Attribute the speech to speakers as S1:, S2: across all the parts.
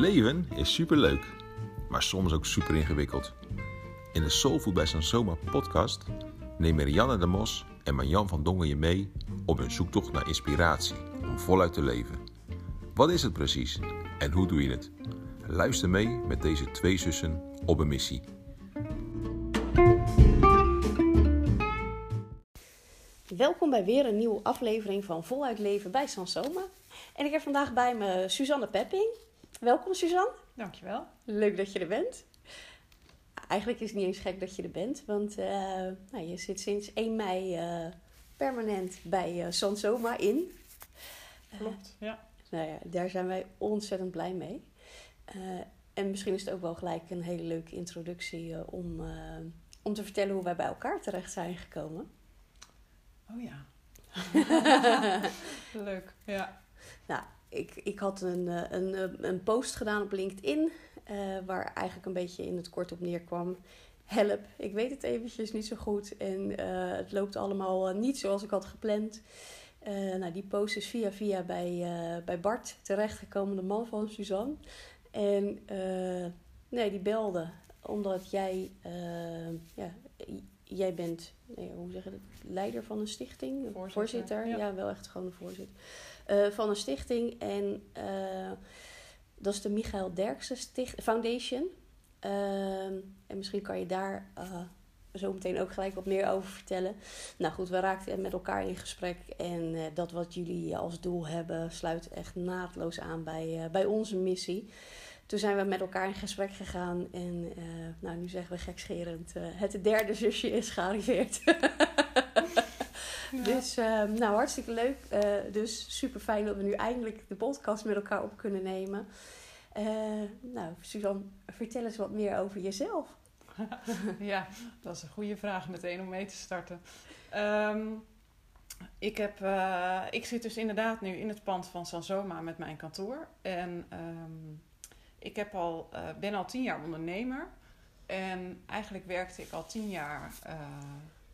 S1: leven is superleuk, maar soms ook super ingewikkeld. In de Soulfood bij Sansoma podcast nemen Rianne de Mos en Marjan van Dongen je mee op hun zoektocht naar inspiratie om voluit te leven. Wat is het precies en hoe doe je het? Luister mee met deze twee zussen op een missie.
S2: Welkom bij weer een nieuwe aflevering van Voluit Leven bij Sansoma. En ik heb vandaag bij me Suzanne Pepping. Welkom Suzanne.
S3: Dankjewel.
S2: Leuk dat je er bent. Eigenlijk is het niet eens gek dat je er bent, want uh, nou, je zit sinds 1 mei uh, permanent bij uh, Sansoma in.
S3: Klopt, ja.
S2: Nou ja, daar zijn wij ontzettend blij mee. en misschien is het ook wel gelijk een hele leuke introductie om, om te vertellen hoe wij bij elkaar terecht zijn gekomen.
S3: Oh ja. Leuk, ja.
S2: Nou, ik, ik had een, een, een post gedaan op LinkedIn, uh, waar eigenlijk een beetje in het kort op neerkwam. Help, ik weet het eventjes niet zo goed en uh, het loopt allemaal niet zoals ik had gepland. Uh, nou, die post is via via bij, bij Bart terechtgekomen, de man van Suzanne. En nee, die belde omdat jij, ja, jij bent, nee, hoe zeg je dat, leider van een stichting?
S3: Voorzitter.
S2: voorzitter.
S3: Ja.
S2: ja. wel echt gewoon een voorzitter. Uh, van een stichting. En uh, dat is de Michael Derksen Foundation. Uh, en misschien kan je daar zo meteen ook gelijk wat meer over vertellen. Nou goed, we raakten met elkaar in gesprek. En dat wat jullie als doel hebben sluit echt naadloos aan bij, bij onze missie. Toen zijn we met elkaar in gesprek gegaan. En nou, nu zeggen we gekscherend, het derde zusje is gearriveerd. Ja. Dus uh, nou, hartstikke leuk. Uh, dus super fijn dat we nu eindelijk de podcast met elkaar op kunnen nemen. Uh, nou, Suzanne, vertel eens wat meer over jezelf.
S3: ja, dat is een goede vraag meteen om mee te starten. Um, ik, heb, ik zit dus inderdaad nu in het pand van Sansoma met mijn kantoor. En um, ik heb al, ben al tien jaar ondernemer. En eigenlijk werkte ik al tien jaar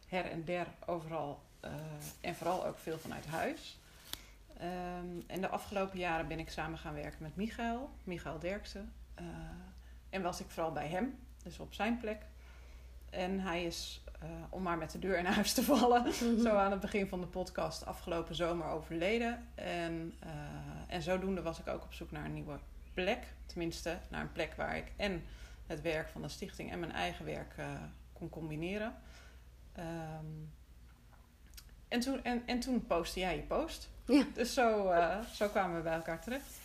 S3: her en der overal uh, en vooral ook veel vanuit huis. Um, en de afgelopen jaren ben ik samen gaan werken met Michael, Michael Derksen. Uh, en was ik vooral bij hem, dus op zijn plek. En hij is, uh, om maar met de deur in huis te vallen, zo aan het begin van de podcast, afgelopen zomer overleden. En, en zodoende was ik ook op zoek naar een nieuwe plek. Tenminste, naar een plek waar ik en het werk van de stichting en mijn eigen werk kon combineren. Um, en toen, en, en toen postte jij je post.
S2: Ja.
S3: Dus zo, uh, zo kwamen we bij elkaar terecht.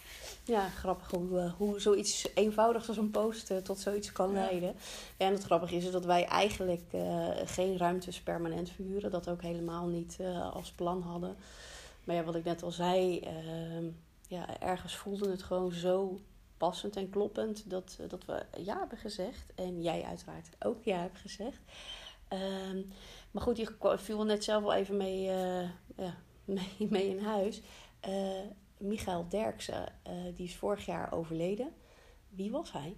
S2: Ja, grappig hoe, uh, hoe zoiets eenvoudigs als een post uh, tot zoiets kan
S3: Ja.
S2: leiden. En het grappige is dat wij eigenlijk geen ruimtes permanent verhuren. Dat ook helemaal niet als plan hadden. Maar ja, wat ik net al zei, ehm, ja, ergens voelde het gewoon zo passend en kloppend dat, dat we ja hebben gezegd. En jij uiteraard ook ja hebt gezegd. Um, maar goed, je viel net zelf wel even mee, uh, ja, mee, mee, in huis. Uh, Michael Derksen, uh, die is vorig jaar overleden. Wie was hij?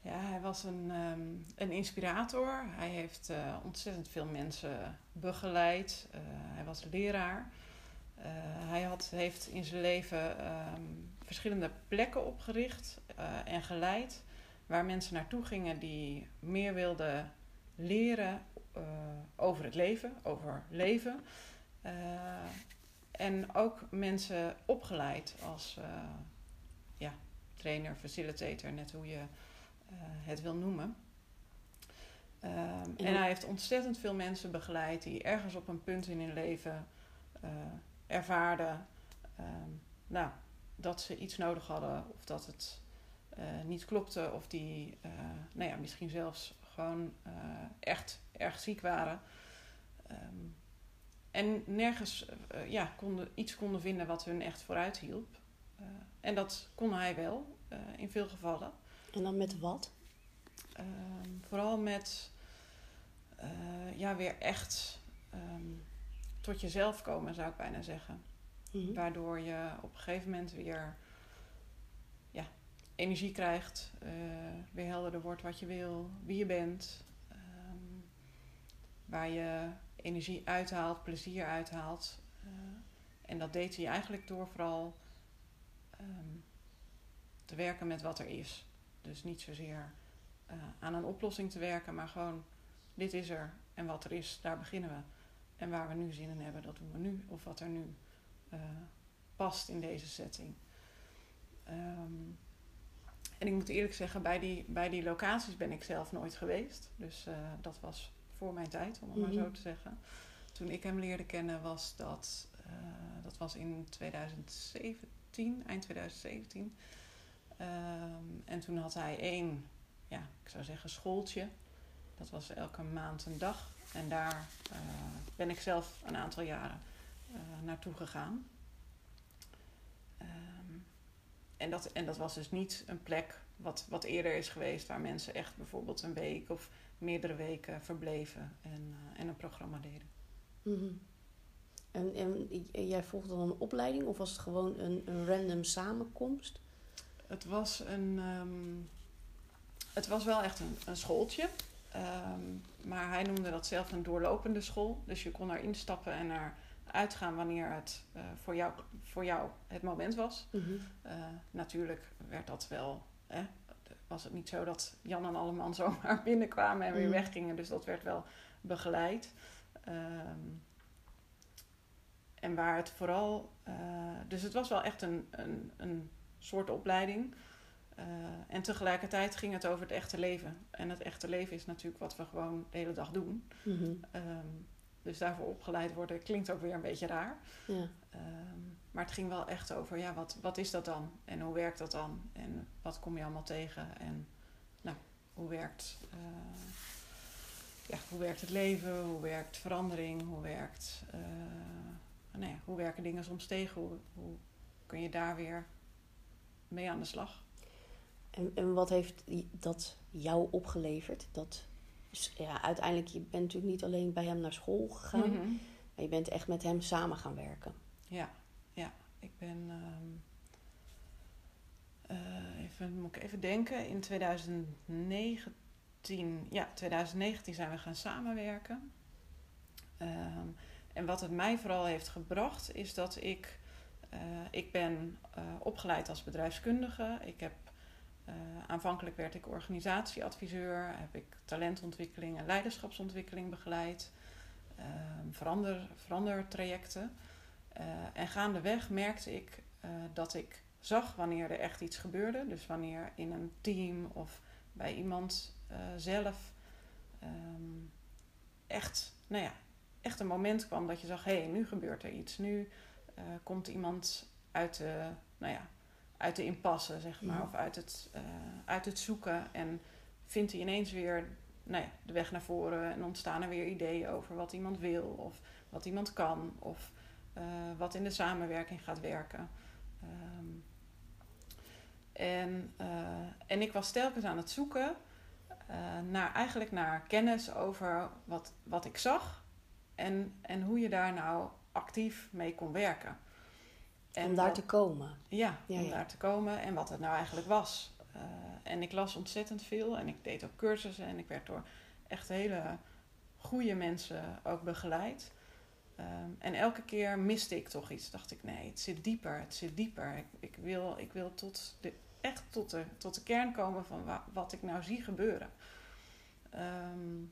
S3: Ja, hij was een, um, een inspirator. Hij heeft ontzettend veel mensen begeleid. hij was leraar. hij had, heeft in zijn leven um, verschillende plekken opgericht en geleid. Waar mensen naartoe gingen die meer wilden leren uh, over het leven, over leven. Uh, en ook mensen opgeleid als uh, ja, trainer, facilitator, net hoe je het wil noemen. En hij heeft ontzettend veel mensen begeleid die ergens op een punt in hun leven ervaarden um, nou, dat ze iets nodig hadden of dat het niet klopte of die nou ja, misschien zelfs gewoon uh, echt erg ziek waren. Um, en nergens uh, ja, konden, iets konden vinden wat hun echt vooruit hielp. Uh, en dat kon hij wel, in veel gevallen.
S2: En dan met wat?
S3: Um, vooral met ja, weer echt um, tot jezelf komen, zou ik bijna zeggen. Mm-hmm. Waardoor je op een gegeven moment weer energie krijgt, uh, weer helderder wordt wat je wil, wie je bent, um, waar je energie uithaalt, plezier uithaalt. Uh, en dat deed hij eigenlijk door vooral um, te werken met wat er is. Dus niet zozeer eh, aan een oplossing te werken, maar gewoon dit is er en wat er is, daar beginnen we. En waar we nu zin in hebben, dat doen we nu. Of wat er nu eh, past in deze setting. Ehm, en ik moet eerlijk zeggen, bij die, bij die locaties ben ik zelf nooit geweest. Dus eh, dat was voor mijn tijd, om het maar zo
S2: Mhm.
S3: te zeggen. Toen ik hem leerde kennen was dat, eh, dat was in 2017, eind 2017. Ehm, en toen had hij één, ja, ik zou zeggen schooltje. Dat was elke maand een dag. En daar eh, ben ik zelf een aantal jaren naartoe gegaan. En, dat, en dat was dus niet een plek wat, wat eerder is geweest, waar mensen echt bijvoorbeeld een week of meerdere weken verbleven en, eh, en een programma deden.
S2: Mhm. En, en jij volgde dan een opleiding of was het gewoon een, een random samenkomst?
S3: Het was een. ehm, het was wel echt een, een schooltje. Ehm, maar hij noemde dat zelf een doorlopende school. Dus je kon erin stappen en naar uitgaan wanneer het eh, voor, jou, voor jou het moment was.
S2: Mhm.
S3: Eh, natuurlijk werd dat wel. Hè, was het niet zo dat Jan en Alleman zomaar binnenkwamen en weer
S2: Mhm.
S3: weggingen. Dus dat werd wel begeleid. Ehm, en waar het vooral. eh, dus het was wel echt een, een, een soort opleiding. En tegelijkertijd ging het over het echte leven. En het echte leven is natuurlijk wat we gewoon de hele dag doen.
S2: Mhm.
S3: Ehm, dus daarvoor opgeleid worden klinkt ook weer een beetje raar.
S2: Ja.
S3: Ehm, maar het ging wel echt over, ja, wat, wat is dat dan? En hoe werkt dat dan? En wat kom je allemaal tegen? En nou, hoe werkt, eh, ja, hoe werkt het leven? Hoe werkt verandering? Hoe werkt, nou ja, hoe werken dingen soms tegen? Hoe, hoe kun je daar weer mee aan de slag?
S2: En, en wat heeft die- dat jou opgeleverd? Dat, is- ja, uiteindelijk, je bent natuurlijk niet alleen bij hem naar school gegaan,
S3: Mhm.
S2: maar je bent echt met hem samen gaan werken.
S3: Ja, ja. Ik ben. ehm, eh, even, moet ik even denken. In 2019, ja, 2019 zijn we gaan samenwerken. Ehm, en wat het mij vooral heeft gebracht, is dat ik. eh, ik ben eh, opgeleid als bedrijfskundige. Ik heb. Eh, aanvankelijk werd ik organisatieadviseur, heb ik talentontwikkeling en leiderschapsontwikkeling begeleid, ehm, verander, verandertrajecten. Eh, en gaandeweg merkte ik eh, dat ik zag wanneer er echt iets gebeurde. Dus wanneer in een team of bij iemand zelf ehm, echt, nou ja, echt een moment kwam dat je zag: hé, hey, nu gebeurt er iets. Nu komt iemand uit de, nou ja, uit de impasse, zeg maar,
S2: Ja.
S3: of uit het, eh, uit het zoeken. En vindt hij ineens weer nou ja, de weg naar voren en ontstaan er weer ideeën over wat iemand wil of wat iemand kan of eh, wat in de samenwerking gaat werken. Ehm, en, eh, en ik was telkens aan het zoeken naar eigenlijk naar kennis over wat, wat ik zag en, en hoe je daar nou actief mee kon werken.
S2: Om daar
S3: wat-
S2: te komen.
S3: ja,
S2: Ja,
S3: om
S2: ja.
S3: daar te komen en wat het nou eigenlijk was. Eh, en ik las ontzettend veel en ik deed ook cursussen en ik werd door echt hele goede mensen ook begeleid. Ehm, en elke keer miste ik toch iets. Dacht ik, nee, het zit dieper, het zit dieper. Ik, ik wil, ik wil tot de, echt tot de, tot de kern komen van wa- wat ik nou zie gebeuren. Ehm,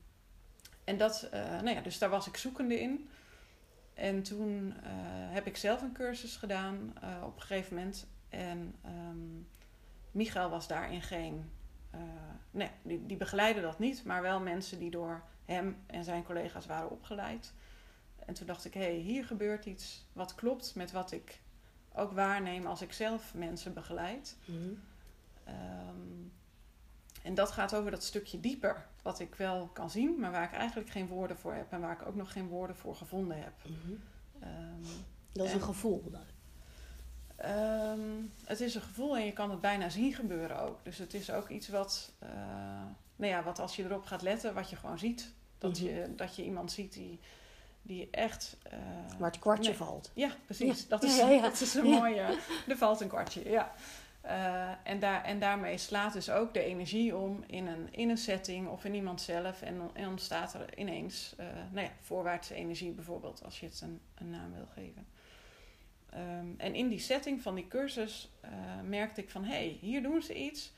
S3: en dat, eh, nou ja, dus daar was ik zoekende in. En toen eh, heb ik zelf een cursus gedaan eh, op een gegeven moment. En ehm Michael was daarin geen. eh, nee, die, die begeleidde dat niet, maar wel mensen die door hem en zijn collega's waren opgeleid. En toen dacht ik, hé, hey, hier gebeurt iets wat klopt met wat ik ook waarneem als ik zelf mensen begeleid. Ehm, en dat gaat over dat stukje dieper, wat ik wel kan zien, maar waar ik eigenlijk geen woorden voor heb en waar ik ook nog geen woorden voor gevonden heb.
S2: Mhm.
S3: Ehm,
S2: Dat is
S3: En-
S2: een gevoel. dan.
S3: Ehm, het is een gevoel en je kan het bijna zien gebeuren ook. Dus het is ook iets wat, eh, nou ja, wat als je erop gaat letten, wat je gewoon ziet. Dat,
S2: Mhm.
S3: je, dat je iemand ziet die, die echt. eh,
S2: Waar het kwartje
S3: nee.
S2: valt.
S3: Ja, precies.
S2: Ja.
S3: Dat, is,
S2: Ja, ja, ja.
S3: dat is een mooie. Er valt een kwartje, ja. Eh, en, daar, en daarmee slaat dus ook de energie om in een, in een setting of in iemand zelf. En, dan- ontstaat er ineens eh, nou ja, voorwaartse energie bijvoorbeeld, als je het een, een naam wil geven. Ehm, en in die setting van die cursus eh, merkte ik van... hé, hey, hier doen ze iets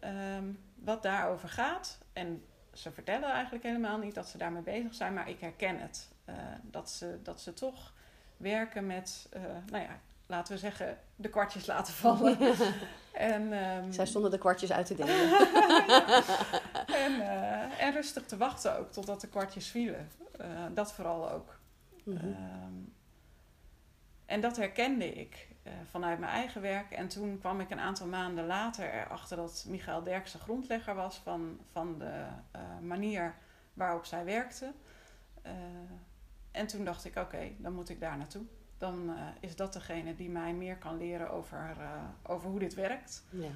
S3: ehm, wat daarover gaat. En ze vertellen eigenlijk helemaal niet dat ze daarmee bezig zijn... maar ik herken het. Dat, ze, dat ze toch werken met, uh, nou ja, laten we zeggen, de kwartjes laten vallen.
S2: en, um, Zij stonden de kwartjes uit te delen.
S3: en, uh, en, rustig te wachten ook totdat de kwartjes vielen. Uh, dat vooral ook. Mm -hmm. um, en dat herkende ik vanuit mijn eigen werk. En toen kwam ik een aantal maanden later erachter dat Michael Derksen grondlegger was van, van de manier waarop zij werkte. En toen dacht ik, oké, dan moet ik daar naartoe. Dan uh, is dat degene die mij meer kan leren over, uh, over hoe dit werkt. Ja.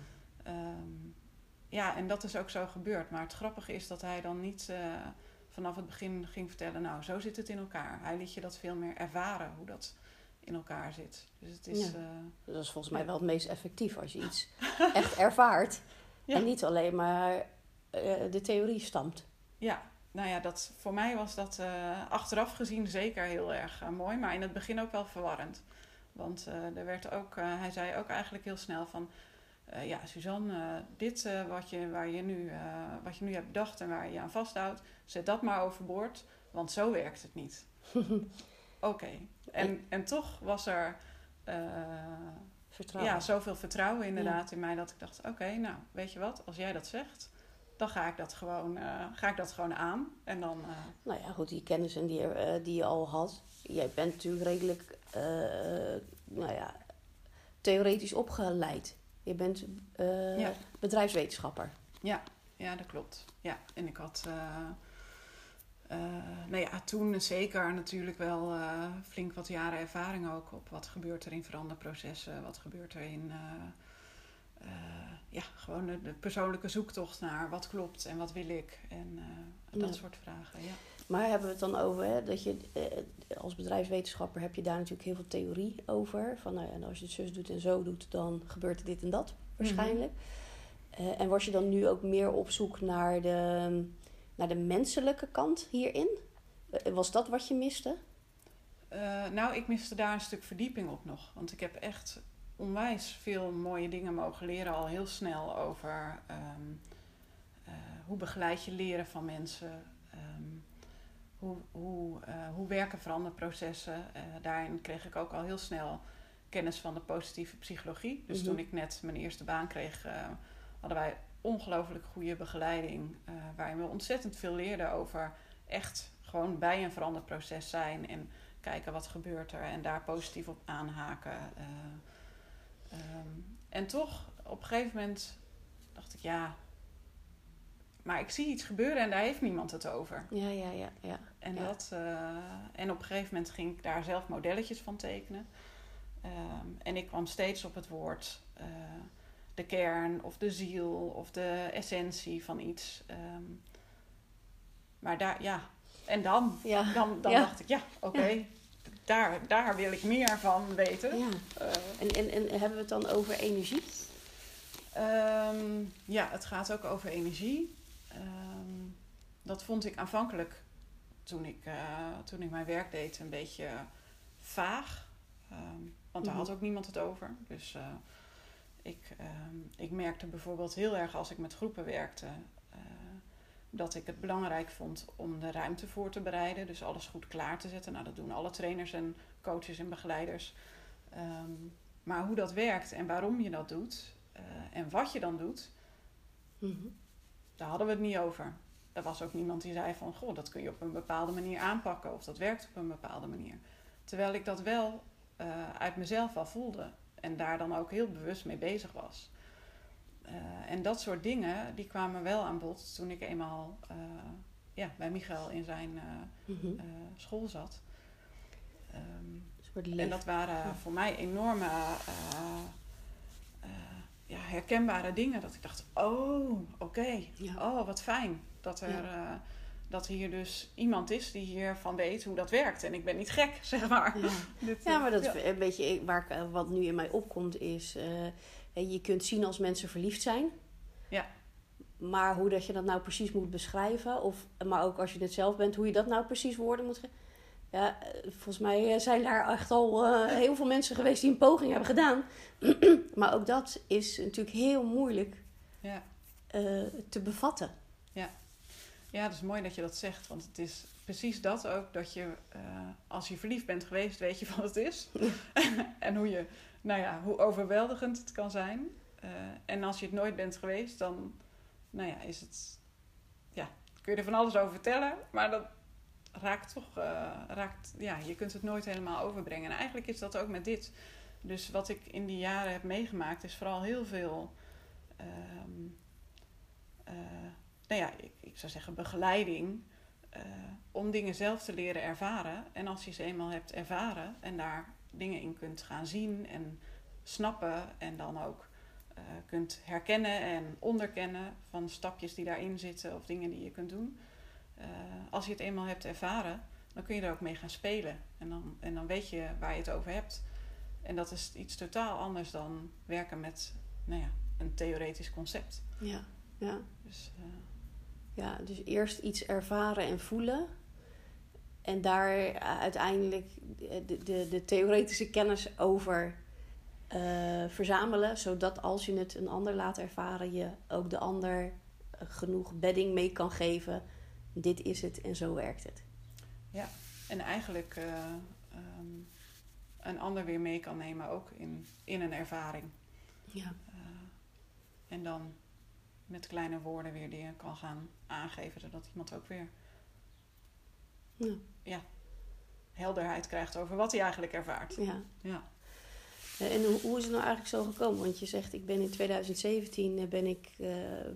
S3: Um, ja, en dat is ook zo gebeurd. Maar het grappige is dat hij dan niet uh, vanaf het begin ging vertellen... nou, zo zit het in elkaar. Hij liet je dat veel meer ervaren, hoe dat in elkaar zit. Dus het is...
S2: Ja. dat is volgens mij wel het meest effectief als je iets echt ervaart. Ja. En niet alleen maar de theorie stamt.
S3: Ja, nou ja, dat, voor mij was dat uh, achteraf gezien zeker heel erg uh, mooi, maar in het begin ook wel verwarrend. Want uh, er werd ook, hij zei ook eigenlijk heel snel van, ja Suzanne, dit wat, je, waar je nu, wat je nu hebt bedacht en waar je je aan vasthoudt, zet dat maar overboord, want zo werkt het niet. Oké, en, en toch was er vertrouwen. Ja, zoveel vertrouwen inderdaad ja. in mij dat ik dacht, oké, nou weet je wat, als jij dat zegt, dan ga ik dat gewoon, uh, ga ik dat gewoon aan. En dan, uh...
S2: Nou ja, goed, die kennis en die, uh, die je al had. Jij bent natuurlijk redelijk, nou ja, theoretisch opgeleid. Je bent ja. bedrijfswetenschapper.
S3: Ja, ja, dat klopt. Ja, en ik had, nou ja, toen zeker natuurlijk wel flink wat jaren ervaring ook op wat gebeurt er in veranderprocessen, wat gebeurt er in uh, ja, gewoon de, de, persoonlijke zoektocht naar wat klopt en wat wil ik en uh, dat ja. soort vragen. Ja.
S2: Maar hebben we het dan over hè, dat je uh, als bedrijfswetenschapper heb je daar natuurlijk heel veel theorie over. Van nou, en als je het zus doet en zo doet, dan gebeurt er dit en dat waarschijnlijk. Mm -hmm. en was je dan nu ook meer op zoek naar de, naar de menselijke kant hierin? was dat wat je miste?
S3: nou, ik miste daar een stuk verdieping op nog. Want ik heb echt onwijs veel mooie dingen mogen leren al heel snel over um, uh, hoe begeleid je leren van mensen. Um, hoe, hoe, uh, hoe werken veranderprocessen. Uh, daarin kreeg ik ook al heel snel kennis van de positieve psychologie. Dus mm -hmm. toen ik net mijn eerste baan kreeg, hadden wij ongelooflijk goede begeleiding. waarin we ontzettend veel leerden over echt gewoon bij een veranderproces zijn. En kijken wat gebeurt er en daar positief op aanhaken. Um, en toch, op een gegeven moment dacht ik, ja, maar ik zie iets gebeuren en daar heeft niemand het over.
S2: Ja, ja, ja. ja.
S3: En,
S2: ja.
S3: Dat, uh, en op een gegeven moment ging ik daar zelf modelletjes van tekenen. Um, en ik kwam steeds op het woord uh, de kern of de ziel of de essentie van iets. Um, maar daar, ja. En dan, ja. dan, dan dacht ik, ja, oké. Okay, daar, daar wil ik meer van weten.
S2: Ja. En, en, en hebben we het dan over energie?
S3: Um, ja, het gaat ook over energie. Um, dat vond ik aanvankelijk, toen ik, uh, toen ik mijn werk deed, een beetje vaag. Um, want daar mm -hmm. had ook niemand het over. Dus uh, ik, ik merkte bijvoorbeeld heel erg als ik met groepen werkte dat ik het belangrijk vond om de ruimte voor te bereiden. Dus alles goed klaar te zetten. Nou, dat doen alle trainers en coaches en begeleiders. Um, maar hoe dat werkt en waarom je dat doet uh, en wat je dan doet, mm-hmm. daar hadden we het niet over. Er was ook niemand die zei van, goh, dat kun je op een bepaalde manier aanpakken of dat werkt op een bepaalde manier. Terwijl ik dat wel uh, uit mezelf al voelde en daar dan ook heel bewust mee bezig was. Uh, en dat soort dingen, die kwamen wel aan bod toen ik eenmaal uh, ja, bij Michael in zijn uh, mm-hmm. school zat. Um, en dat waren voor mij enorme ja, herkenbare dingen. Dat ik dacht, oh, oké, okay. ja. oh, wat fijn. Dat er, dat hier dus iemand is die hiervan weet hoe dat werkt. En ik ben niet gek, zeg maar.
S2: Ja, Dit, maar dat is een beetje waar, wat nu in mij opkomt is je kunt zien als mensen verliefd zijn.
S3: Ja.
S2: Maar hoe dat je dat nou precies moet beschrijven, of, maar ook als je het zelf bent, hoe je dat nou precies woorden moet geven. ja, volgens mij eh, zijn daar echt al eh, heel veel mensen geweest die een poging hebben gedaan. maar ook dat is natuurlijk heel moeilijk
S3: Ja.
S2: eh, te bevatten.
S3: ja, het is mooi dat je dat zegt. Want het is precies dat ook. Dat je, als je verliefd bent geweest, weet je wat het is. en hoe, je, nou ja, hoe overweldigend het kan zijn. Eh, en als je het nooit bent geweest, dan nou ja, is het... Ja, kun je er van alles over vertellen. Maar dat raakt toch... eh, raakt, ja, je kunt het nooit helemaal overbrengen. En eigenlijk is dat ook met dit. Dus wat ik in die jaren heb meegemaakt, is vooral heel veel... ehm, eh, nou ja, ik, zou zeggen begeleiding om dingen zelf te leren ervaren. En als je ze eenmaal hebt ervaren en daar dingen in kunt gaan zien en snappen en dan ook eh, kunt herkennen en onderkennen van stapjes die daarin zitten of dingen die je kunt doen. Eh, als je het eenmaal hebt ervaren, dan kun je er ook mee gaan spelen. En dan, en dan weet je waar je het over hebt. En dat is iets totaal anders dan werken met nou ja, een theoretisch concept.
S2: Ja, ja.
S3: Dus, eh,
S2: ja, dus eerst iets ervaren en voelen. En daar eh, uiteindelijk de, de, de theoretische kennis over eh, verzamelen. Zodat als je het een ander laat ervaren, je ook de ander eh, genoeg bedding mee kan geven. Dit is het en zo werkt het.
S3: En eigenlijk eh, ehm, een ander weer mee kan nemen, ook in, in een ervaring.
S2: Ja,
S3: Eh, en dan met kleine woorden weer dingen kan gaan aangeven, zodat iemand ook weer
S2: ja,
S3: helderheid krijgt over wat hij eigenlijk ervaart.
S2: ja.
S3: Ja,
S2: En hoe, hoe is het nou eigenlijk zo gekomen? Want je zegt, ik ben in 2017 eh, ben ik, eh,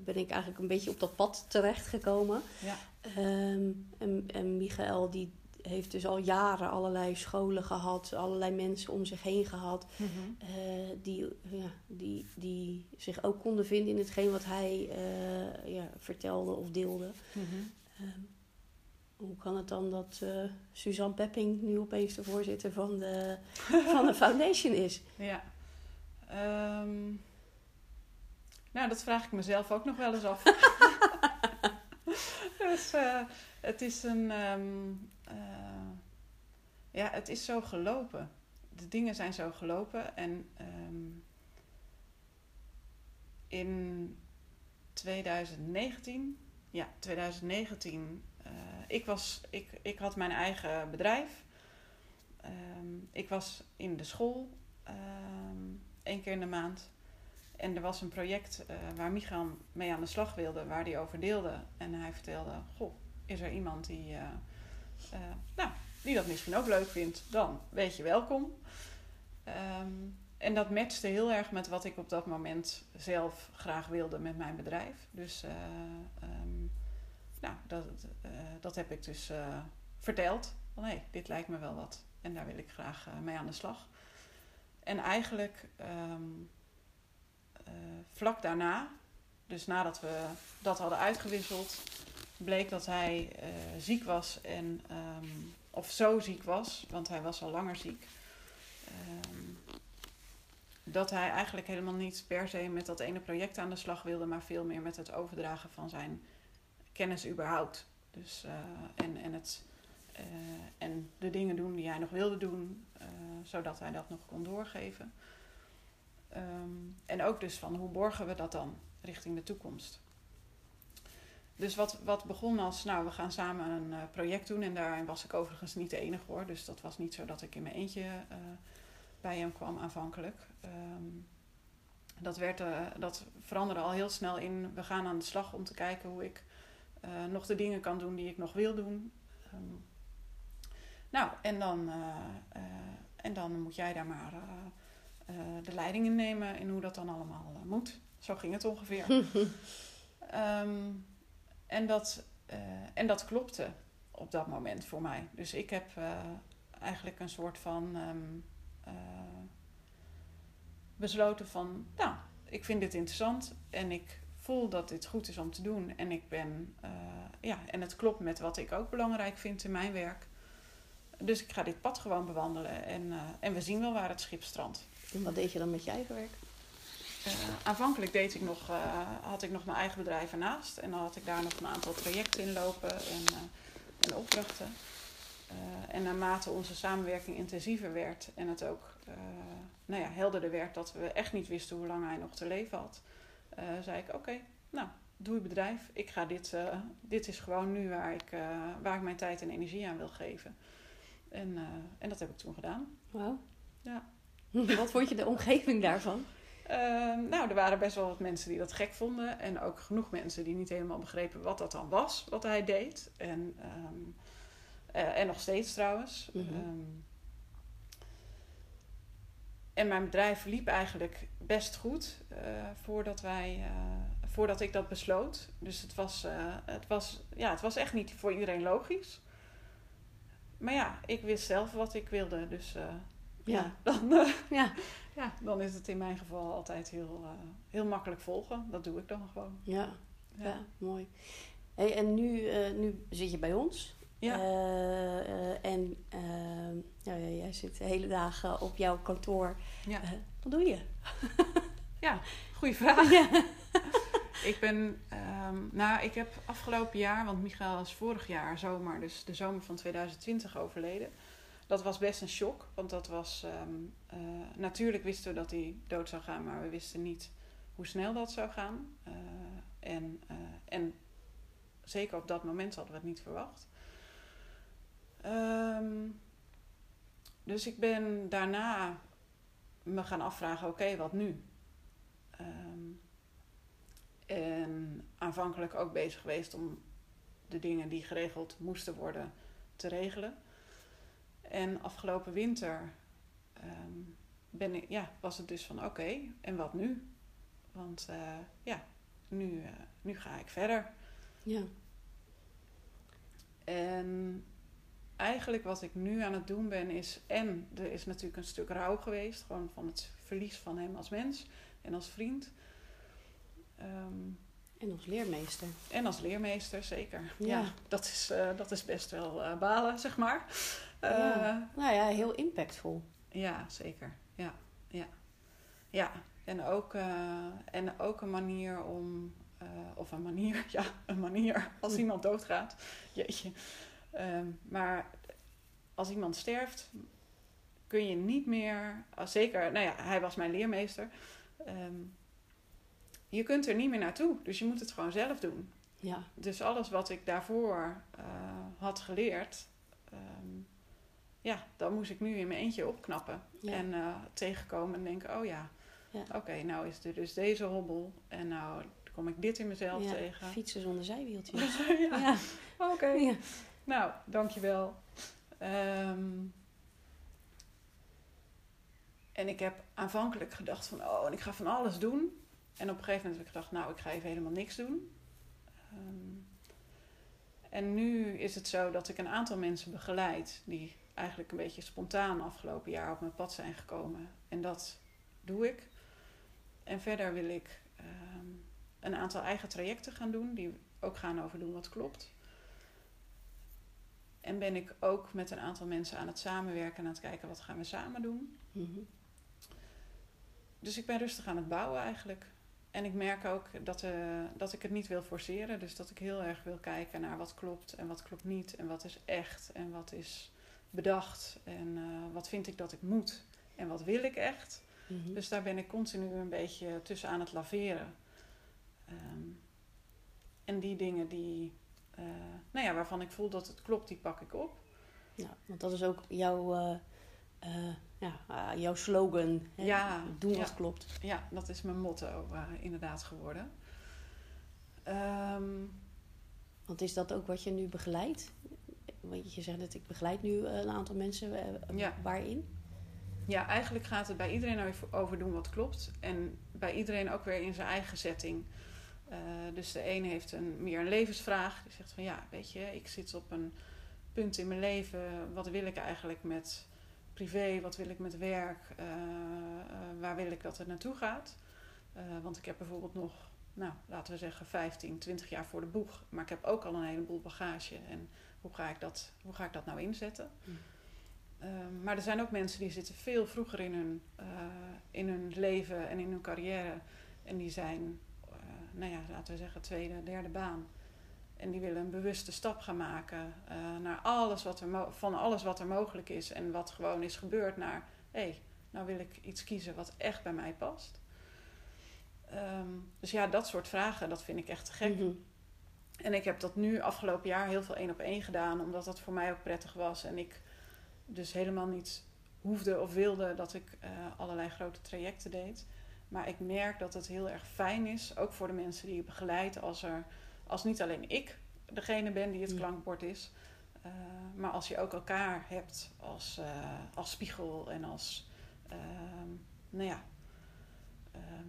S2: ben ik eigenlijk een beetje op dat pad terechtgekomen.
S3: ja,
S2: Ehm, en, en Michael die heeft dus al jaren allerlei scholen gehad, allerlei mensen om zich heen gehad.
S3: Mhm.
S2: eh, die, ja, die, die zich ook konden vinden in hetgeen wat hij ja, vertelde of deelde. Ehm, hoe kan het dan dat eh, Suzanne Pepping nu opeens de voorzitter van de, van de foundation is?
S3: ja. Ehm, nou, dat vraag ik mezelf ook nog wel eens af. dus eh, het is een. ehm, eh, ja, het is zo gelopen. De dingen zijn zo gelopen. En ehm, in 2019, ja, 2019, eh, ik, was, ik, ik had mijn eigen bedrijf. Ehm, ik was in de school ehm, één keer in de maand. En er was een project eh, waar Michael mee aan de slag wilde, waar hij over deelde. En hij vertelde, goh, is er iemand die, eh, eh, nou, die dat misschien ook leuk vindt? Dan weet je welkom. Ehm, en dat matchte heel erg met wat ik op dat moment zelf graag wilde met mijn bedrijf. Dus eh, nou, dat, eh, dat heb ik dus eh, verteld. Van hé, dit lijkt me wel wat. En daar wil ik graag eh, mee aan de slag. En eigenlijk ehm, eh, vlak daarna, dus nadat we dat hadden uitgewisseld, bleek dat hij ziek was en ehm, of zo ziek was, want hij was al langer ziek. ehm, dat hij eigenlijk helemaal niet per se met dat ene project aan de slag wilde, maar veel meer met het overdragen van zijn kennis überhaupt. Dus, eh, en, en, het, eh, en de dingen doen die hij nog wilde doen, eh, zodat hij dat nog kon doorgeven. Ehm, en ook dus van hoe borgen we dat dan richting de toekomst. Dus wat, wat begon als, nou, we gaan samen een project doen. En daarin was ik overigens niet de enige hoor. Dus dat was niet zo dat ik in mijn eentje bij hem kwam aanvankelijk. Ehm, dat, werd, dat veranderde al heel snel in, we gaan aan de slag om te kijken hoe ik nog de dingen kan doen die ik nog wil doen. Ehm, nou, en dan, eh, eh, en dan moet jij daar maar eh, eh, de leiding in nemen in hoe dat dan allemaal eh, moet. Zo ging het ongeveer. Ehm, en, dat, eh, en dat klopte op dat moment voor mij. Dus ik heb eh, eigenlijk een soort van ehm, eh, besloten van, nou, ik vind dit interessant en ik voel dat dit goed is om te doen. En ik ben, eh, ja, en het klopt met wat ik ook belangrijk vind in mijn werk. Dus ik ga dit pad gewoon bewandelen en, eh, en we zien wel waar het schip strandt.
S2: En wat deed je dan met je eigen werk?
S3: Eh, aanvankelijk deed ik nog, had ik nog mijn eigen bedrijf ernaast. En dan had ik daar nog een aantal trajecten in lopen en, en opdrachten. En naarmate onze samenwerking intensiever werd en het ook nou ja, helderder werd dat we echt niet wisten hoe lang hij nog te leven had, uh, zei ik: Oké, nou, doe je bedrijf. Ik ga dit, dit is gewoon nu waar ik, waar ik mijn tijd en energie aan wil geven. En, en dat heb ik toen gedaan.
S2: Wauw.
S3: Ja.
S2: Wat vond je de omgeving daarvan?
S3: Ehm, nou, er waren best wel wat mensen die dat gek vonden. En ook genoeg mensen die niet helemaal begrepen wat dat dan was, wat hij deed. En, ehm, eh, en nog steeds trouwens. Ehm, en mijn bedrijf liep eigenlijk best goed eh, voordat, wij, eh, voordat ik dat besloot. Dus het was, het, was, ja, het was echt niet voor iedereen logisch. Maar ja, ik wist zelf wat ik wilde. Dus ja, dan,
S2: ja.
S3: ja, dan is het in mijn geval altijd heel, heel makkelijk volgen. Dat doe ik dan gewoon.
S2: Ja, ja. mooi. Hey, en nu, nu zit je bij ons.
S3: Ja.
S2: Uh, en ja, jij zit de hele dagen op jouw kantoor.
S3: Ja.
S2: wat doe je?
S3: ja, goede vraag.
S2: Ja.
S3: ik ben, um, nou, ik heb afgelopen jaar, want Michael is vorig jaar zomer, dus de zomer van 2020 overleden dat was best een shock. Want dat was. Um, uh, natuurlijk wisten we dat hij dood zou gaan, maar we wisten niet hoe snel dat zou gaan. Uh, en, uh, en zeker op dat moment hadden we het niet verwacht. Um, dus ik ben daarna me gaan afvragen: oké, okay, wat nu? Um, en aanvankelijk ook bezig geweest om de dingen die geregeld moesten worden te regelen. En afgelopen winter um, ben ik, ja, was het dus van oké, okay, en wat nu? Want uh, ja, nu, uh, nu ga ik verder.
S2: Ja.
S3: En eigenlijk wat ik nu aan het doen ben is... En er is natuurlijk een stuk rouw geweest. Gewoon van het verlies van hem als mens en als vriend. Um,
S2: en als leermeester.
S3: En als leermeester, zeker.
S2: Ja,
S3: ja dat, is, uh, dat is best wel uh, balen, zeg maar.
S2: Ja. nou ja, heel impactvol.
S3: Ja, zeker. Ja, ja. ja. En, ook, en ook een manier om... of een manier, ja, een manier als iemand doodgaat. Jeetje. Um, maar als iemand sterft, kun je niet meer... Zeker, nou ja, hij was mijn leermeester... Um, je kunt er niet meer naartoe. Dus je moet het gewoon zelf doen.
S2: Ja.
S3: Dus alles wat ik daarvoor uh, had geleerd, um, ja, dan moest ik nu in mijn eentje opknappen.
S2: Ja.
S3: En uh, tegenkomen en denken, oh ja,
S2: ja.
S3: oké, okay, nou is er dus deze hobbel. En nou kom ik dit in mezelf
S2: ja,
S3: tegen.
S2: Fietsen zonder zijwieltjes.
S3: ja,
S2: ja.
S3: oké. Okay. Nou, dankjewel. Um, en ik heb aanvankelijk gedacht van, oh, en ik ga van alles doen. En op een gegeven moment heb ik gedacht, nou, ik ga even helemaal niks doen. Um, en nu is het zo dat ik een aantal mensen begeleid die eigenlijk een beetje spontaan afgelopen jaar op mijn pad zijn gekomen. En dat doe ik. En verder wil ik um, een aantal eigen trajecten gaan doen, die ook gaan over doen wat klopt. En ben ik ook met een aantal mensen aan het samenwerken en aan het kijken wat gaan we samen doen.
S2: Mm -hmm.
S3: Dus ik ben rustig aan het bouwen eigenlijk. En ik merk ook dat, uh, dat ik het niet wil forceren. Dus dat ik heel erg wil kijken naar wat klopt en wat klopt niet. En wat is echt en wat is bedacht. En uh, wat vind ik dat ik moet en wat wil ik echt.
S2: Mm -hmm.
S3: Dus daar ben ik continu een beetje tussen aan het laveren. Um, en die dingen die, uh, nou ja, waarvan ik voel dat het klopt, die pak ik op.
S2: Ja, want dat is ook jouw, uh, ja, uh, jouw slogan. Hè?
S3: Ja,
S2: Doen
S3: ja.
S2: wat klopt.
S3: Ja, dat is mijn motto inderdaad geworden. Um,
S2: want is dat ook wat je nu begeleidt? Want je zegt dat ik begeleid nu een aantal mensen.
S3: Ja.
S2: Waarin?
S3: Ja, eigenlijk gaat het bij iedereen over doen wat klopt. En bij iedereen ook weer in zijn eigen setting. Uh, dus de een heeft een, meer een levensvraag. Die zegt van ja, weet je, ik zit op een punt in mijn leven. Wat wil ik eigenlijk met privé? Wat wil ik met werk? Uh, uh, waar wil ik dat het naartoe gaat? want ik heb bijvoorbeeld nog, nou, laten we zeggen 15, 20 jaar voor de boeg. Maar ik heb ook al een heleboel bagage. En hoe ga ik dat, hoe ga ik dat nou inzetten?
S2: Mm.
S3: Um, maar er zijn ook mensen die zitten veel vroeger in hun, in hun leven en in hun carrière. En die zijn nou ja, laten we zeggen, tweede, derde baan. En die willen een bewuste stap gaan maken eh, naar alles wat er van alles wat er mogelijk is en wat gewoon is gebeurd naar hé, hey, nou wil ik iets kiezen wat echt bij mij past. Ehm, dus ja, dat soort vragen, dat vind ik echt te gek.
S2: Mhm.
S3: En ik heb dat nu afgelopen jaar heel veel één op één gedaan, omdat dat voor mij ook prettig was. En ik dus helemaal niet hoefde of wilde dat ik eh, allerlei grote trajecten deed. Maar ik merk dat het heel erg fijn is, ook voor de mensen die ik begeleid, als, er, als niet alleen ik degene ben die het klankbord is, eh, maar als je ook elkaar hebt als, eh, als spiegel en als, ehm, nou ja, ehm,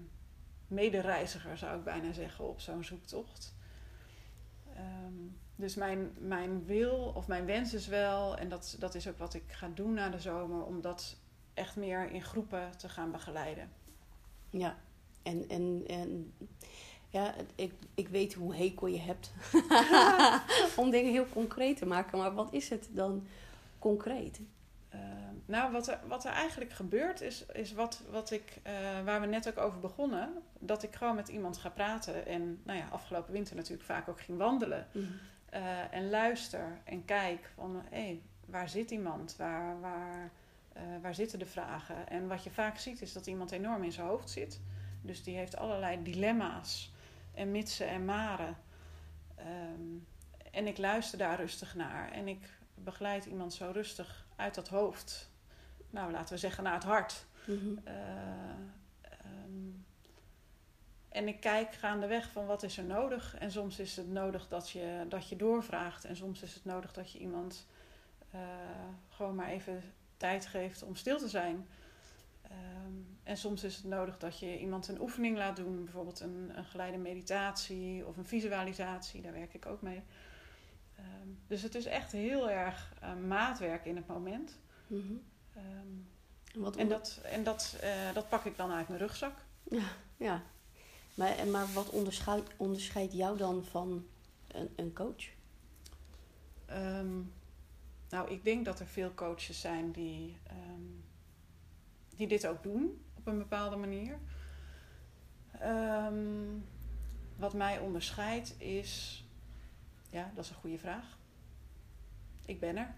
S3: medereiziger zou ik bijna zeggen op zo'n zoektocht. Ehm, dus mijn, mijn wil of mijn wens is wel, en dat, dat is ook wat ik ga doen na de zomer, om dat echt meer in groepen te gaan begeleiden.
S2: Ja, en, en, en ja, ik, ik weet hoe hekel je hebt om dingen heel concreet te maken, maar wat is het dan concreet?
S3: Eh, nou, wat er, wat er eigenlijk gebeurt is, is wat, wat ik, eh, waar we net ook over begonnen, dat ik gewoon met iemand ga praten en nou ja, afgelopen winter natuurlijk vaak ook ging wandelen. Eh, en luister en kijk van hé, waar zit iemand? Waar, waar, eh, waar zitten de vragen? En wat je vaak ziet is dat iemand enorm in zijn hoofd zit. Dus die heeft allerlei dilemma's en mitsen en maren. Ehm, en ik luister daar rustig naar en ik begeleid iemand zo rustig uit dat hoofd. Nou, laten we zeggen naar het hart.
S2: Mhm.
S3: Eh, ehm, en ik kijk gaandeweg van wat is er nodig. En soms is het nodig dat je, dat je doorvraagt. En soms is het nodig dat je iemand eh, gewoon maar even tijd geeft om stil te zijn. Ehm, en soms is het nodig dat je iemand een oefening laat doen. Bijvoorbeeld een, een geleide meditatie of een visualisatie. Daar werk ik ook mee. Ehm, dus het is echt heel erg eh, maatwerk in het moment.
S2: Mhm.
S3: Ehm,
S2: En, wat
S3: en dat, en dat, eh, dat pak ik dan uit mijn rugzak.
S2: Ja, ja. Maar, en maar wat onderscheidt, onderscheidt jou dan van een, een coach?
S3: Nou, ik denk dat er veel coaches zijn die, ehm, die dit ook doen op een bepaalde manier. Ehm, wat mij onderscheidt is, ja, dat is een goede vraag. Ik ben er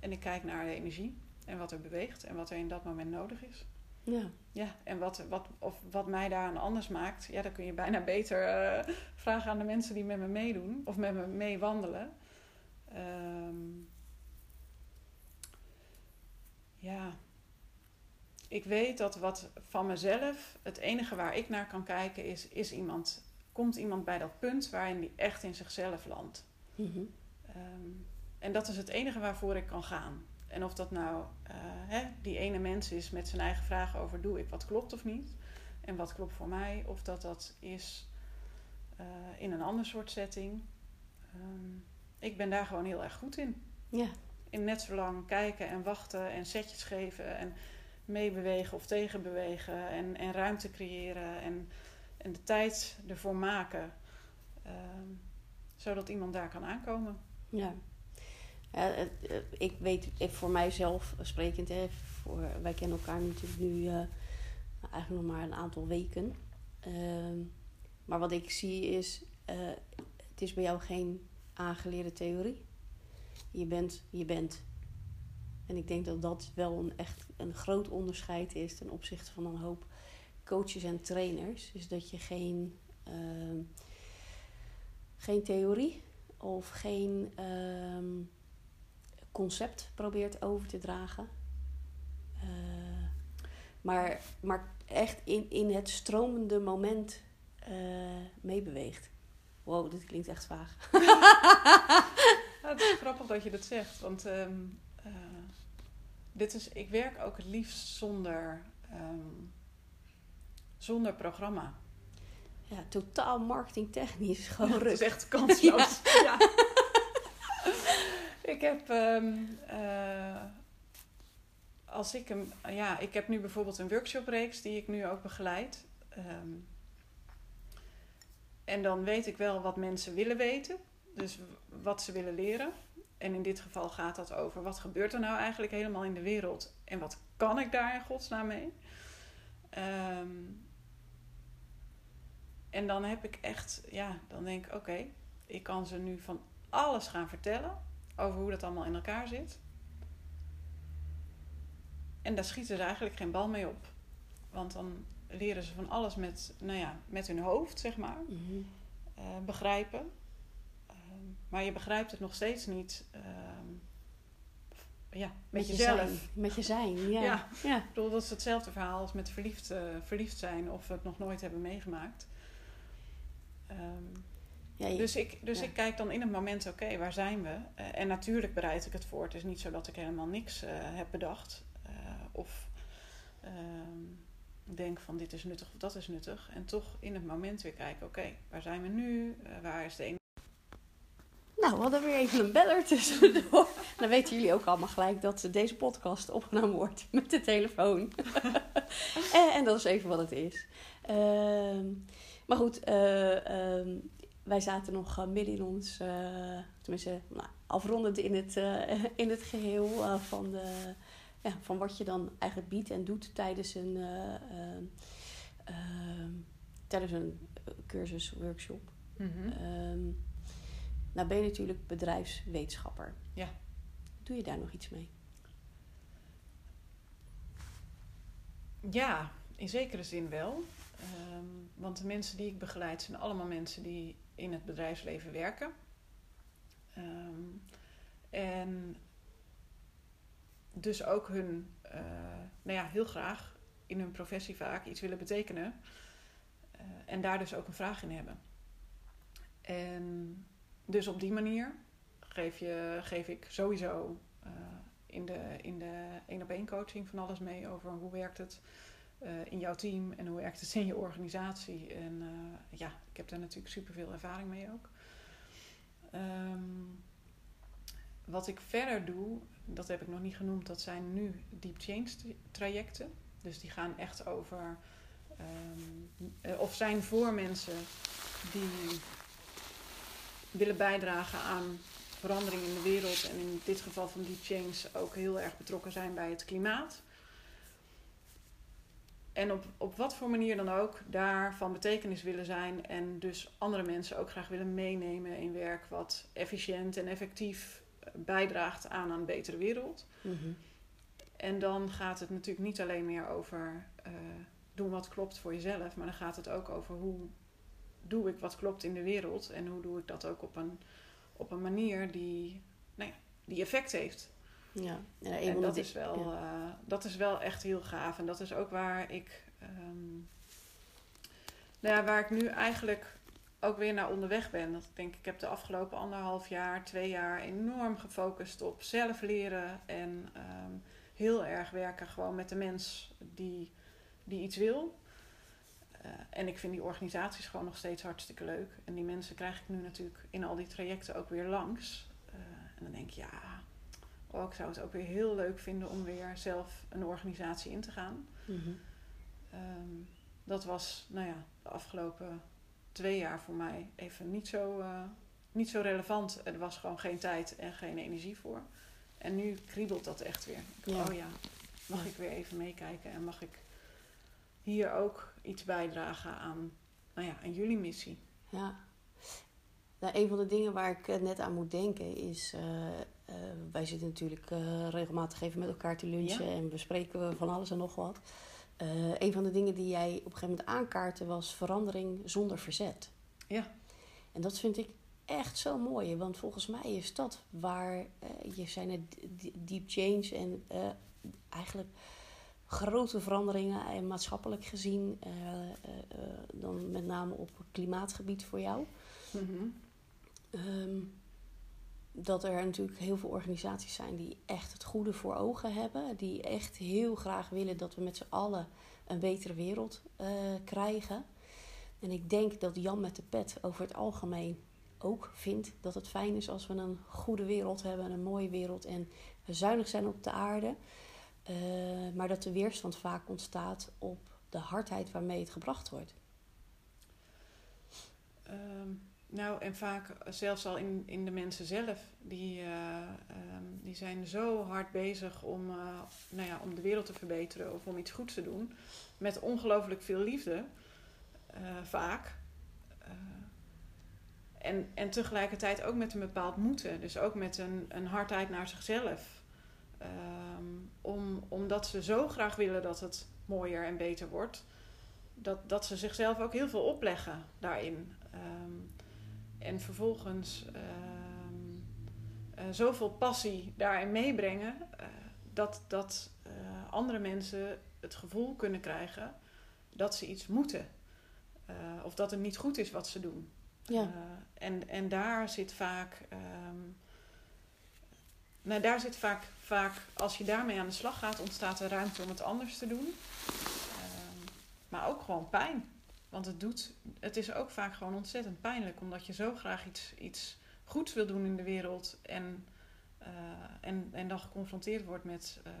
S3: en ik kijk naar de energie en wat er beweegt en wat er in dat moment nodig is.
S2: Ja.
S3: Ja, en wat, wat, of wat mij daaraan anders maakt, ja, dan kun je bijna beter eh, vragen aan de mensen die met me meedoen of met me mee wandelen. Ja, ik weet dat wat van mezelf, het enige waar ik naar kan kijken is, is iemand, komt iemand bij dat punt waarin die echt in zichzelf landt.
S2: Mhm.
S3: Ehm, en dat is het enige waarvoor ik kan gaan. En of dat nou eh, hè, die ene mens is met zijn eigen vragen over doe ik wat klopt of niet. En wat klopt voor mij. Of dat dat is eh, in een ander soort setting. Ehm, ik ben daar gewoon heel erg goed in.
S2: Ja.
S3: In net zo lang kijken en wachten en setjes geven. En meebewegen of tegenbewegen. En, en ruimte creëren. En, en de tijd ervoor maken. ehm, zodat iemand daar kan aankomen.
S2: Ja. Het- ik weet ik voor mijzelf sprekend, hè, voor, wij kennen elkaar natuurlijk nu eh, eigenlijk nog maar een aantal weken. Ehm, maar wat ik zie is, eh, het is bij jou geen aangeleerde theorie. Je bent, je bent. En ik denk dat dat wel een, echt een groot onderscheid is ten opzichte van een hoop coaches en trainers. Dus dat je geen, ehm, geen theorie of geen ehm, concept probeert over te dragen. Eh, maar, maar echt in, in het stromende moment eh, meebeweegt. Wow, dit klinkt echt vaag.
S3: Ja, het is grappig dat je dat zegt, want ehm, eh, dit is, ik werk ook het liefst zonder, ehm, zonder programma.
S2: Ja, totaal marketingtechnisch. Gewoon
S3: Het is echt kansloos. Ja. ik heb, ehm, eh, als ik hem, ja, ik heb nu bijvoorbeeld een workshopreeks die ik nu ook begeleid. En dan weet ik wel wat mensen willen weten, dus wat ze willen leren. En in dit geval gaat dat over wat gebeurt er nou eigenlijk helemaal in de wereld en wat kan ik daar in godsnaam mee. Ehm, en dan heb ik echt, ja, dan denk ik, oké, Ik kan ze nu van alles gaan vertellen over hoe dat allemaal in elkaar zit. En daar schieten ze eigenlijk geen bal mee op. Want dan leren ze van alles met, nou ja, met hun hoofd, zeg maar.
S2: Mhm.
S3: eh, begrijpen. Maar je begrijpt het nog steeds niet ehm, ja, met,
S2: je
S3: jezelf.
S2: Met je zijn, ja.
S3: Ja.
S2: ja.
S3: Ik bedoel, dat is hetzelfde verhaal als met verliefd, eh, verliefd zijn of we het nog nooit hebben meegemaakt. Ehm,
S2: Ja, je-
S3: dus ik, dus
S2: ja.
S3: ik kijk dan in het moment, oké, waar zijn we? Eh, en natuurlijk bereid ik het voor. Het is niet zo dat ik helemaal niks eh, heb bedacht. Of ehm, denk van dit is nuttig of dat is nuttig. En toch in het moment weer kijken, oké, waar zijn we nu? Waar is de ene?
S2: Nou, we hadden weer even een beller tussendoor. Dan weten jullie ook allemaal gelijk dat deze podcast opgenomen wordt met de telefoon. en, en dat is even wat het is. Ehm, maar goed, eh, ehm, wij zaten nog eh, midden in ons, eh, tenminste nou, afrondend in het, in het geheel eh, van, de, ja, van wat je dan eigenlijk biedt en doet tijdens een, eh, ehm, tijdens een cursus, workshop. Ehm, nou ben je natuurlijk bedrijfswetenschapper.
S3: Ja.
S2: Doe je daar nog iets mee?
S3: Ja, in zekere zin wel. Ehm, want de mensen die ik begeleid zijn allemaal mensen die in het bedrijfsleven werken. Ehm, en dus ook hun, eh, nou ja, heel graag in hun professie vaak iets willen betekenen. Eh, en daar dus ook een vraag in hebben. En dus op die manier geef, je, geef ik sowieso eh, in de in de één op één coaching van alles mee over hoe werkt het eh, in jouw team en hoe werkt het in je organisatie. En eh, ja, ik heb daar natuurlijk superveel ervaring mee ook. Ehm, wat ik verder doe, dat heb ik nog niet genoemd, dat zijn nu deep change tra- trajecten. Dus die gaan echt over, ehm, eh, of zijn voor mensen die willen bijdragen aan verandering in de wereld en in dit geval van deep change ook heel erg betrokken zijn bij het klimaat. En op, op wat voor manier dan ook daar van betekenis willen zijn en dus andere mensen ook graag willen meenemen in werk wat efficiënt en effectief eh, bijdraagt aan een betere wereld. En dan gaat het natuurlijk niet alleen meer over eh, doen wat klopt voor jezelf, maar dan gaat het ook over hoe doe ik wat klopt in de wereld en hoe doe ik dat ook op een, op een manier die, nou ja, die effect heeft.
S2: Ja, en,
S3: dat is, wel,
S2: ja.
S3: eh, dat is wel echt heel gaaf. En dat is ook waar ik, ehm, nou ja, waar ik nu eigenlijk ook weer naar onderweg ben. Dat ik denk, ik heb de afgelopen anderhalf jaar, twee jaar enorm gefocust op zelf leren en ehm, heel erg werken gewoon met de mens die, die iets wil. Eh, en ik vind die organisaties gewoon nog steeds hartstikke leuk. En die mensen krijg ik nu natuurlijk in al die trajecten ook weer langs. Eh, en dan denk ik, ja, oh, ik zou het ook weer heel leuk vinden om weer zelf een organisatie in te gaan.
S2: Mhm.
S3: Ehm, dat was, nou ja, de afgelopen twee jaar voor mij even niet zo, eh, niet zo relevant. Er was gewoon geen tijd en geen energie voor. En nu kriebelt dat echt weer.
S2: Ja.
S3: Oh ja, mag ik weer even meekijken en mag ik hier ook iets bijdragen aan, nou ja, aan jullie missie.
S2: Ja. Nou, een van de dingen waar ik eh, net aan moet denken is... eh, eh, wij zitten natuurlijk regelmatig even met elkaar te lunchen...
S3: Ja.
S2: en bespreken we van alles en nog wat. Een van de dingen die jij op een gegeven moment aankaartte... was verandering zonder verzet.
S3: Ja.
S2: En dat vind ik echt zo mooi. Want volgens mij is dat waar... je net d- deep change en eigenlijk grote veranderingen... en maatschappelijk gezien... eh, eh, eh, dan met name op klimaatgebied voor jou... Ehm, dat er natuurlijk heel veel organisaties zijn die echt het goede voor ogen hebben. Die echt heel graag willen dat we met z'n allen een betere wereld eh, krijgen. En ik denk dat Jan met de pet over het algemeen ook vindt dat het fijn is als we een goede wereld hebben, een mooie wereld en zuinig zijn op de aarde. Eh, maar dat de weerstand vaak ontstaat op de hardheid waarmee het gebracht wordt.
S3: Ehm, nou, en vaak zelfs al in, in de mensen zelf, die, eh, ehm, die zijn zo hard bezig om, eh, nou ja, om de wereld te verbeteren of om iets goeds te doen. Met ongelooflijk veel liefde, vaak. En, en tegelijkertijd ook met een bepaald moeten. Dus ook met een, een hardheid naar zichzelf. Ehm, om, omdat ze zo graag willen dat het mooier en beter wordt. Dat, dat ze zichzelf ook heel veel opleggen daarin. Ehm, en vervolgens um, uh, zoveel passie daarin meebrengen. Uh, dat, dat uh, andere mensen het gevoel kunnen krijgen dat ze iets moeten. of dat het niet goed is wat ze doen.
S2: Ja.
S3: en, en daar zit vaak. Nou, daar zit vaak, vaak, als je daarmee aan de slag gaat, ontstaat er ruimte om het anders te doen. maar ook gewoon pijn. Want het, doet, het is ook vaak gewoon ontzettend pijnlijk, omdat je zo graag iets, iets goeds wil doen in de wereld en, uh, en, en dan geconfronteerd wordt met uh,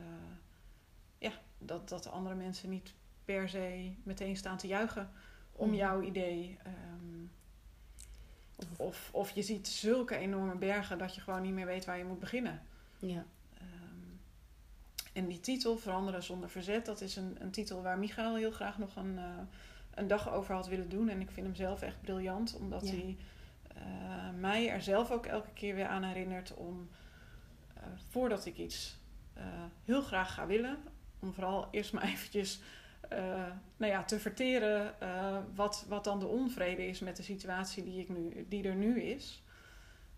S3: ja, dat, dat andere mensen niet per se meteen staan te juichen om mm. jouw idee. Um, of, of je ziet zulke enorme bergen dat je gewoon niet meer weet waar je moet beginnen.
S2: Ja.
S3: Um, en die titel, Veranderen zonder verzet, dat is een, een titel waar Michael heel graag nog een. Uh, een dag over had willen doen. En ik vind hem zelf echt briljant, omdat ja. hij uh, mij er zelf ook elke keer weer aan herinnert om uh, voordat ik iets heel graag ga willen, om vooral eerst maar eventjes nou ja, te verteren wat, wat dan de onvrede is met de situatie die, ik nu, die er nu is.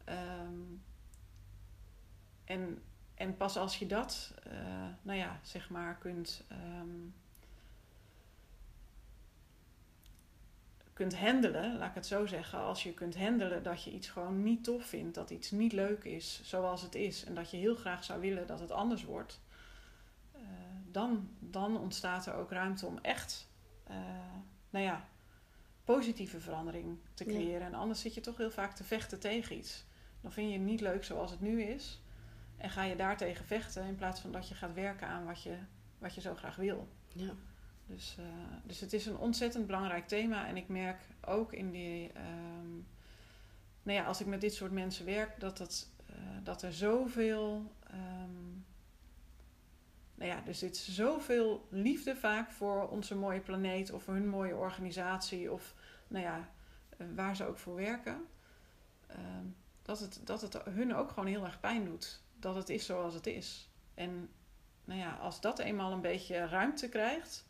S3: Um, en, en pas als je dat, nou ja, zeg maar, kunt. Um, kunt handelen, laat ik het zo zeggen, als je kunt handelen dat je iets gewoon niet tof vindt, dat iets niet leuk is zoals het is en dat je heel graag zou willen dat het anders wordt, uh, dan, dan ontstaat er ook ruimte om echt, uh, nou ja, positieve verandering te creëren. Ja. En anders zit je toch heel vaak te vechten tegen iets. Dan vind je het niet leuk zoals het nu is en ga je daartegen vechten in plaats van dat je gaat werken aan wat je, wat je zo graag wil.
S2: Ja.
S3: Dus, uh, dus het is een ontzettend belangrijk thema. En ik merk ook in die. Um, nou ja, als ik met dit soort mensen werk, dat, het, uh, dat er zoveel. Um, nou ja, er zit zoveel liefde vaak voor onze mooie planeet of voor hun mooie organisatie of nou ja, uh, waar ze ook voor werken. Um, dat, het, dat het hun ook gewoon heel erg pijn doet. Dat het is zoals het is. En nou ja, als dat eenmaal een beetje ruimte krijgt,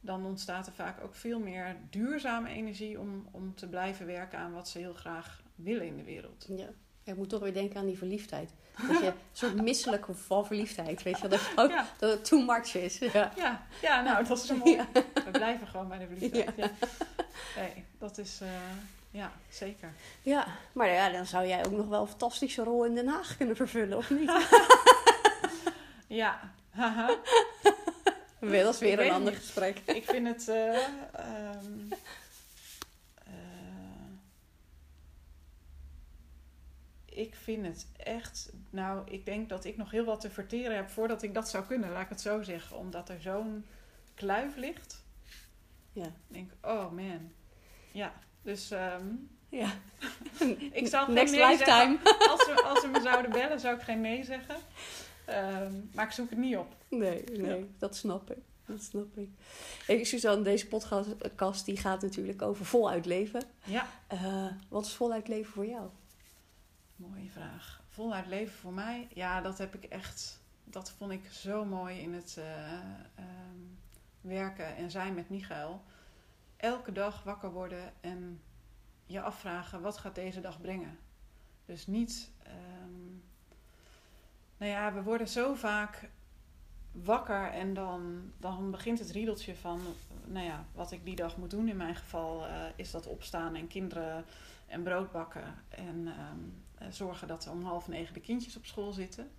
S3: dan ontstaat er vaak ook veel meer duurzame energie om, om te blijven werken aan wat ze heel graag willen in de wereld.
S2: Ja. Ik moet toch weer denken aan die verliefdheid. Dat je een soort misselijk van verliefdheid, weet je, dat, je ook, ja. dat het too much is. Ja,
S3: ja, ja nou, dat is mooi. Ja. We blijven gewoon bij de verliefdheid. Nee, dat is, uh, ja, zeker.
S2: Ja, maar ja, dan zou jij ook nog wel een fantastische rol in Den Haag kunnen vervullen, of niet?
S3: ja,
S2: dat is weer een ander niet. gesprek.
S3: Ik vind het. Uh, um, uh, ik vind het echt. Nou, ik denk dat ik nog heel wat te verteren heb voordat ik dat zou kunnen, laat ik het zo zeggen. Omdat er zo'n kluif ligt.
S2: Ja.
S3: Ik denk, oh man. Ja, dus. Um,
S2: ja.
S3: ik zou
S2: Next
S3: nee
S2: lifetime.
S3: Zeggen. Als, ze, als ze me zouden bellen, zou ik geen nee zeggen. Um, maar ik zoek het niet op.
S2: Nee, nee, ja. dat snap ik. Dat snap ik. Hey, Suzanne, deze podcast die gaat natuurlijk over voluit leven.
S3: Ja.
S2: Uh, wat is voluit leven voor jou?
S3: Mooie vraag. Voluit leven voor mij? Ja, dat heb ik echt... Dat vond ik zo mooi in het uh, um, werken en zijn met Michael. Elke dag wakker worden en je afvragen... wat gaat deze dag brengen? Dus niet... Um, nou ja, we worden zo vaak wakker en dan, dan begint het riedeltje van, nou ja, wat ik die dag moet doen. In mijn geval uh, is dat opstaan en kinderen en brood bakken en um, zorgen dat om half negen de kindjes op school zitten.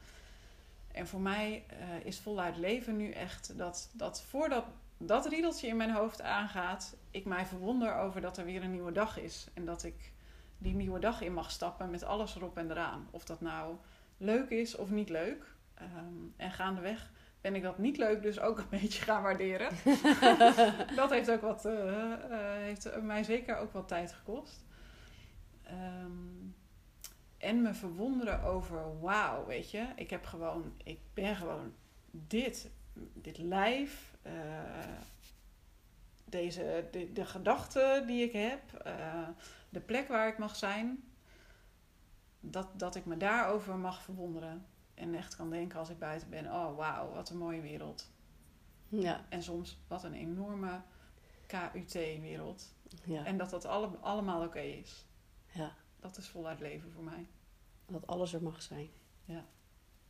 S3: En voor mij uh, is voluit leven nu echt dat, dat voordat dat riedeltje in mijn hoofd aangaat, ik mij verwonder over dat er weer een nieuwe dag is. En dat ik die nieuwe dag in mag stappen met alles erop en eraan. Of dat nou leuk is of niet leuk. Um, en gaandeweg ben ik dat niet leuk dus ook een beetje gaan waarderen. dat heeft ook wat, uh, uh, heeft mij zeker ook wat tijd gekost. Um, en me verwonderen over, wauw, weet je, ik heb gewoon, ik ben gewoon dit, dit lijf, uh, deze, de, de gedachten die ik heb, de plek waar ik mag zijn, dat, dat ik me daarover mag verwonderen. En echt kan denken als ik buiten ben: oh wauw, wat een mooie wereld.
S2: Ja,
S3: En soms wat een enorme KUT-wereld.
S2: ja,
S3: En dat dat alle, allemaal oké is.
S2: ja.
S3: Dat is voluit leven voor mij.
S2: Dat alles er mag zijn.
S3: Ja.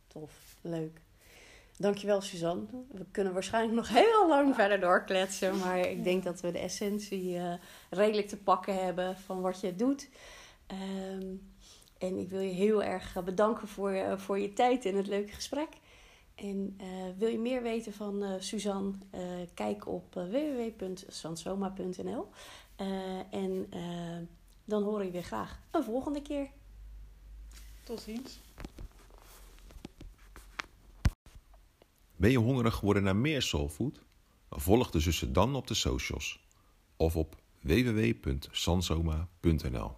S2: Tof, leuk. Dankjewel Suzanne. We kunnen waarschijnlijk nog heel lang verder doorkletsen. Maar ik denk dat we de essentie eh, redelijk te pakken hebben van wat je doet. Ehm, en ik wil je heel erg eh, bedanken voor, je- voor je tijd en het leuke gesprek. En eh, wil je meer weten van eh, Suzanne? eh, kijk op eh, www.sansoma.nl. Eh, en eh, dan hoor je weer graag een volgende keer.
S3: Tot ziens.
S1: Ben je hongerig geworden naar meer soulfood? Volg de zussen dan op de socials of op www.sansoma.nl.